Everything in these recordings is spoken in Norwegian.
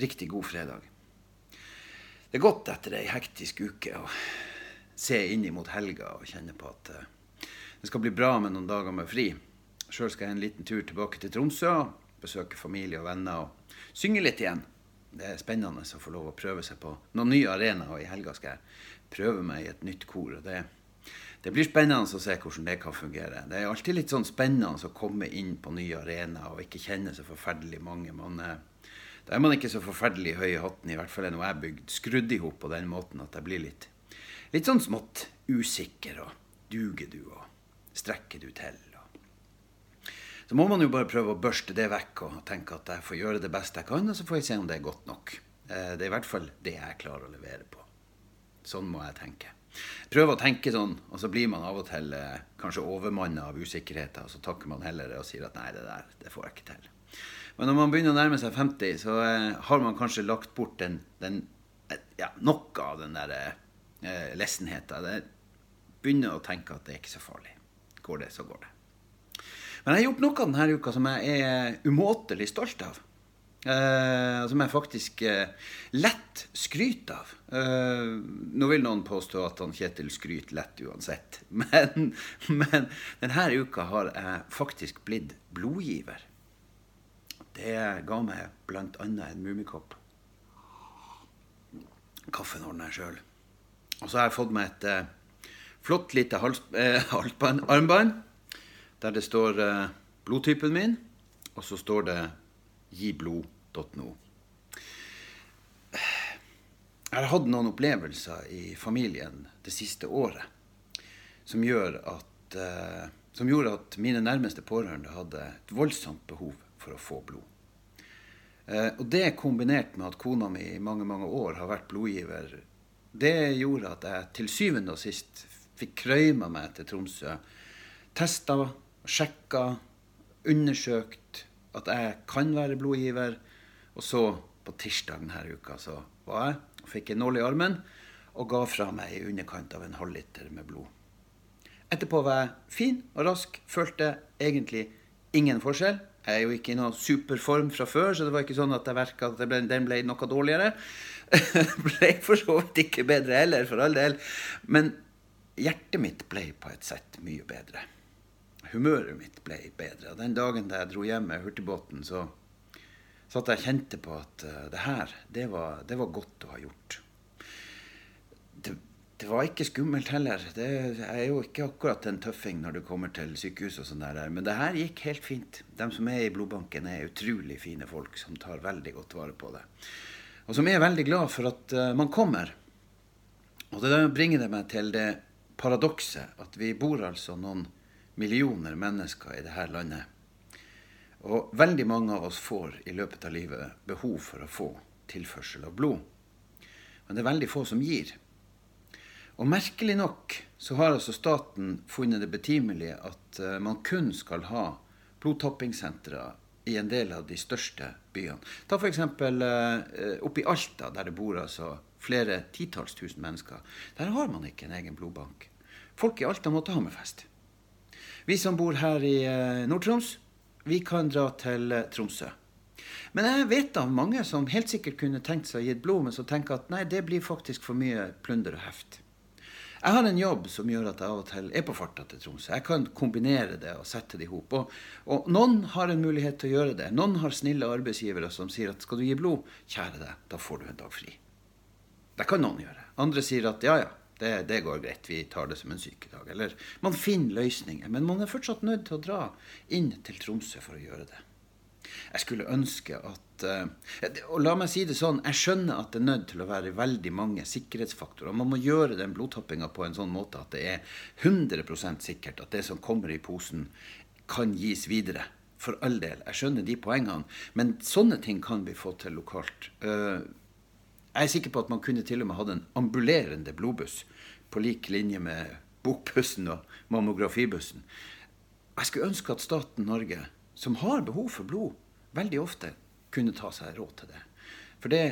riktig god fredag. Det er godt etter ei hektisk uke å se inn mot helga og kjenne på at eh, det skal bli bra med noen dager med fri. Sjøl skal jeg en liten tur tilbake til Tromsø, besøke familie og venner og synge litt igjen. Det er spennende å få lov å prøve seg på noen nye arenaer, og i helga skal jeg prøve meg i et nytt kor. og det det blir spennende å se hvordan det kan fungere. Det er alltid litt sånn spennende å komme inn på nye arenaer og ikke kjenne så forferdelig mange. Man, da er man ikke så forferdelig høy i hatten, i hvert fall er nå jeg bygd skrudd i hop på den måten at jeg blir litt, litt sånn smått usikker. Og duger du, og strekker du til? Så må man jo bare prøve å børste det vekk og tenke at jeg får gjøre det beste jeg kan, og så får jeg se om det er godt nok. Eh, det er i hvert fall det jeg klarer å levere på. Sånn må jeg tenke. Prøv å tenke sånn, og så blir man av og til eh, kanskje overmanna av usikkerheter, og så takker man heller og sier at nei, det der det får jeg ikke til. Men når man begynner å nærme seg 50, så eh, har man kanskje lagt bort den, den ja, noe av den der eh, lessenheten. Begynner å tenke at det er ikke så farlig. Går det, så går det. Men jeg har gjort noe denne uka som jeg er umåtelig stolt av. Eh, som jeg faktisk eh, lett skryter av. Eh, nå vil noen påstå at han Kjetil skryter lett uansett. Men, men denne uka har jeg faktisk blitt blodgiver. Det ga meg bl.a. en mummikopp. Kaffen ordner jeg sjøl. Og så har jeg fått meg et flott lite armbånd der det står eh, blodtypen min, og så står det giblod.no. Jeg har hatt noen opplevelser i familien det siste året som, at, eh, som gjorde at mine nærmeste pårørende hadde et voldsomt behov for å få blod. Eh, og det kombinert med at kona mi i mange mange år har vært blodgiver, det gjorde at jeg til syvende og sist fikk krøyma meg til Tromsø. Testa sjekka, undersøkt at jeg kan være blodgiver. Og så, på tirsdag denne uka, så var jeg og fikk en nål i armen og ga fra meg i underkant av en halvliter med blod. Etterpå var jeg fin og rask, følte egentlig ingen forskjell. Jeg er jo ikke i noen superform fra før, så det var ikke sånn at jeg merka at ble, den ble noe dårligere. ble for så vidt ikke bedre heller, for all del. Men hjertet mitt ble på et sett mye bedre humøret mitt ble bedre. Den dagen da jeg dro hjem med hurtigbåten, så satt jeg og kjente på at uh, det her, det var, det var, godt å ha gjort. Det, var ikke skummelt heller. Det er jo ikke akkurat en tøffing når du kommer til sykehus og sånn der, men det her gikk helt fint. De som er i blodbanken, er utrolig fine folk som tar veldig godt vare på det. Og som er veldig glad for at uh, man kommer. Og det bringer det meg til det paradokset at vi bor altså noen millioner mennesker i dette landet. Og veldig mange av oss får i løpet av livet behov for å få tilførsel av blod. Men det er veldig få som gir. Og merkelig nok så har altså staten funnet det betimelig at eh, man kun skal ha blodtappingssentre i en del av de største byene. Ta f.eks. Eh, oppe i Alta, der det bor altså flere titalls tusen mennesker. Der har man ikke en egen blodbank. Folk i Alta måtte ha med fest. Vi som bor her i eh, Nord-Troms, vi kan dra til Tromsø. Men jeg vet av mange som helt sikkert kunne tenkt seg å gi blod, men som tenker at nei, det blir faktisk for mye plunder og heft. Jeg har en jobb som gjør at jeg av og til er på farta til Tromsø. Jeg kan kombinere det og sette det i hop. Og, og, noen har en mulighet til å gjøre det. Noen har snille arbeidsgivere som sier at skal du gi blod, kjære deg, da får du en dag fri. Det kan noen gjøre. Andre sier at ja, ja, det, det, går greit, vi tar det som en sykedag. Eller man finner løsninger. Men man er fortsatt nødt til å dra inn til Tromsø for å gjøre det. Jeg skulle ønske at uh, Og la meg si det sånn, jeg skjønner at det er nødt til å være veldig mange sikkerhetsfaktorer. Man må gjøre den blodtappinga på en sånn måte at det er 100% sikkert at det som kommer i posen, kan gis videre. For all del. Jeg skjønner de poengene. Men sånne ting kan vi få til lokalt. Uh, jeg er sikker på at man kunne til og med hatt en ambulerende blodbuss på lik linje med bokbussen og mammografibussen. Jeg skulle ønske at staten Norge, som har behov for blod, veldig ofte kunne ta seg råd til det. For det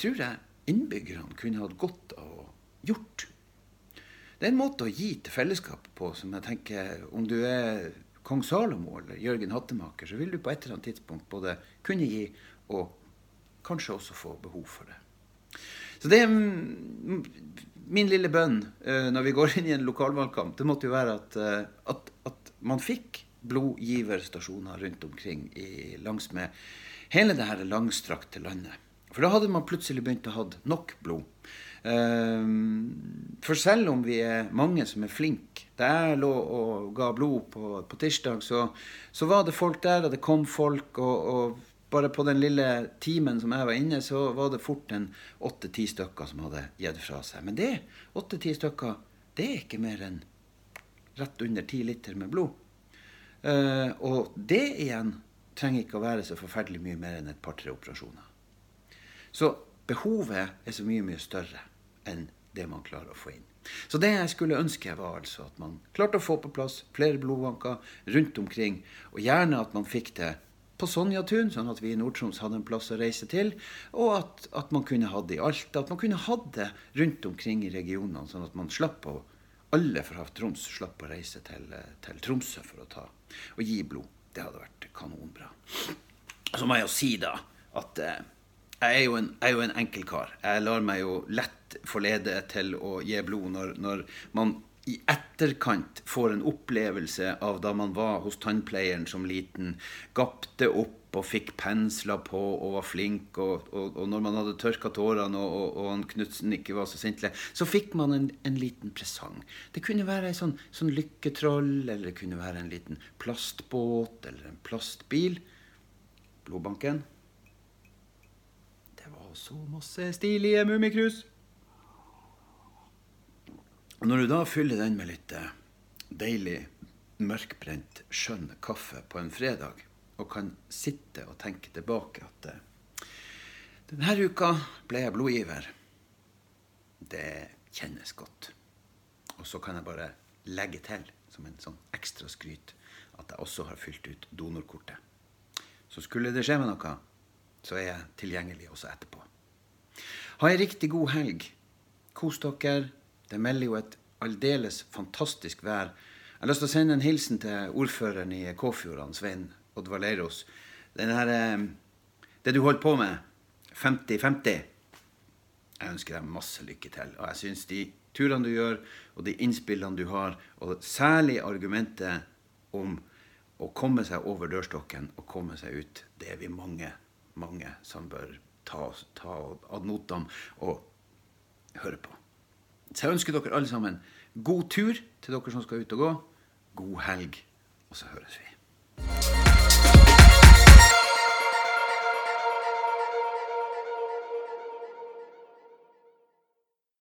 tror jeg innbyggerne kunne hatt godt av å gjort. Det er en måte å gi til fellesskapet på som jeg tenker Om du er kong Salomo eller Jørgen Hattemaker, så vil du på et eller annet tidspunkt både kunne gi og kanskje også få behov for det. Så det er min lille bønn uh, når vi går inn i en lokalvalgkamp. Det måtte jo være at, uh, at, at man fikk blodgiverstasjoner rundt omkring i, langs med hele det her langstrakte landet. For da hadde man plutselig begynt å ha nok blod. Ehm, for selv om vi er mange som er flinke Da jeg lå og ga blod på, på tirsdag, så, så, var det folk der, og det kom folk. og, og bare på den lille timen som jeg var inne, så var det fort en åtte-ti stykker som hadde gitt fra seg. Men det, åtte-ti stykker, det er ikke mer enn rett under ti liter med blod. Uh, og det igjen trenger ikke å være så forferdelig mye mer enn et par-tre operasjoner. Så behovet er så mye, mye større enn det man klarer å få inn. Så det jeg skulle ønske, var altså at man klarte å få på plass flere blodbanker rundt omkring, og gjerne at man fikk det på Sonjatun, sånn at vi i Nord-Troms hadde en plass å reise til, og at, at man kunne ha det i Alta, at man kunne ha det rundt omkring i regionene, sånn at man slapp å alle fra Troms slapp å reise til, til Tromsø for å ta og gi blod. Det hadde vært kanonbra. Så må jeg jo si da at eh, jeg er jo en, jeg er jo en enkel kar. Jeg lar meg jo lett forlede til å gi blod når, når, man i etterkant får en opplevelse av da man var hos tannpleieren som liten, gapte opp og fikk pensler på og var flink, og, og, og når man hadde tørka tårene og, og, han Knutsen ikke var så sintlig, så fikk man en, en liten presang. Det kunne være ei sånn, sånn lykketroll, eller det kunne være en liten plastbåt eller en plastbil. Blodbanken Det var så masse stilige mummikrus. Når du da fyller den med litt eh, deilig, mørkbrent, skjønn kaffe på en fredag, og kan sitte og tenke tilbake at eh, denne uka ble jeg blodgiver, det kjennes godt. Og så kan jeg bare legge til, som en sånn ekstra skryt, at jeg også har fylt ut donorkortet. Så skulle det skje med noe, så er jeg tilgjengelig også etterpå. Ha ei riktig god helg. Kos dere. Det melder jo et aldeles fantastisk vær. Jeg har lyst til å sende en hilsen til ordføreren i Kåfjordene, Svein Oddvar Leiros. Her, eh, det du holder på med, 50-50 Jeg ønsker deg masse lykke til. Og jeg syns de turene du gjør, og de innspillene du har, og særlig argumentet om å komme seg over dørstokken og komme seg ut, det er vi mange, mange som bør ta, ta ad notam og høre på. Så jeg ønsker dere alle sammen god tur til dere som skal ut og gå. God helg, og så høres vi.